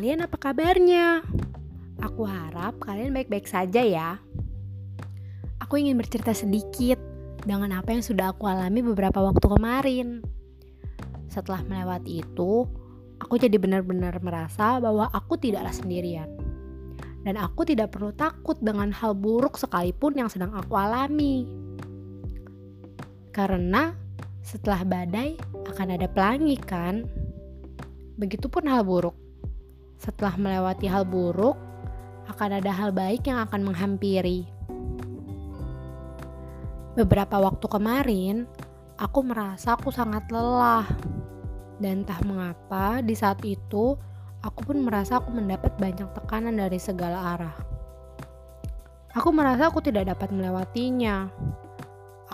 kalian apa kabarnya? Aku harap kalian baik-baik saja ya. Aku ingin bercerita sedikit dengan apa yang sudah aku alami beberapa waktu kemarin. Setelah melewati itu, aku jadi benar-benar merasa bahwa aku tidaklah sendirian. Dan aku tidak perlu takut dengan hal buruk sekalipun yang sedang aku alami. Karena setelah badai akan ada pelangi kan? Begitupun hal buruk. Setelah melewati hal buruk, akan ada hal baik yang akan menghampiri. Beberapa waktu kemarin, aku merasa aku sangat lelah. Dan entah mengapa, di saat itu aku pun merasa aku mendapat banyak tekanan dari segala arah. Aku merasa aku tidak dapat melewatinya.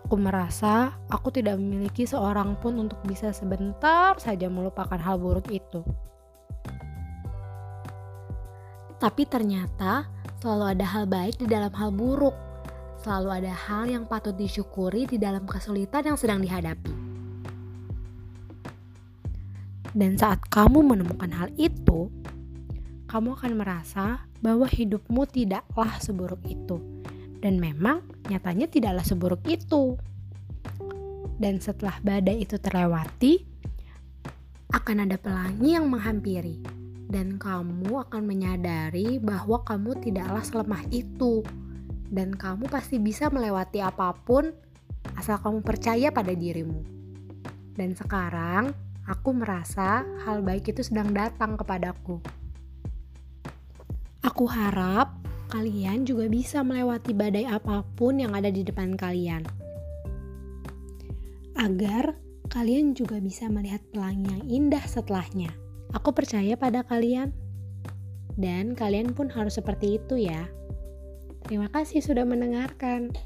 Aku merasa aku tidak memiliki seorang pun untuk bisa sebentar saja melupakan hal buruk itu. Tapi ternyata selalu ada hal baik di dalam hal buruk. Selalu ada hal yang patut disyukuri di dalam kesulitan yang sedang dihadapi. Dan saat kamu menemukan hal itu, kamu akan merasa bahwa hidupmu tidaklah seburuk itu dan memang nyatanya tidaklah seburuk itu. Dan setelah badai itu terlewati, akan ada pelangi yang menghampiri, dan kamu akan menyadari bahwa kamu tidaklah selemah itu, dan kamu pasti bisa melewati apa pun asal kamu percaya pada dirimu. Dan sekarang, aku merasa hal baik itu sedang datang kepadaku. Aku harap kalian juga bisa melewati badai apa pun yang ada di depan kalian. Agar kalian juga bisa melihat pelangi yang indah setelahnya. Aku percaya pada kalian. Dan kalian pun harus seperti itu ya. Terima kasih sudah mendengarkan.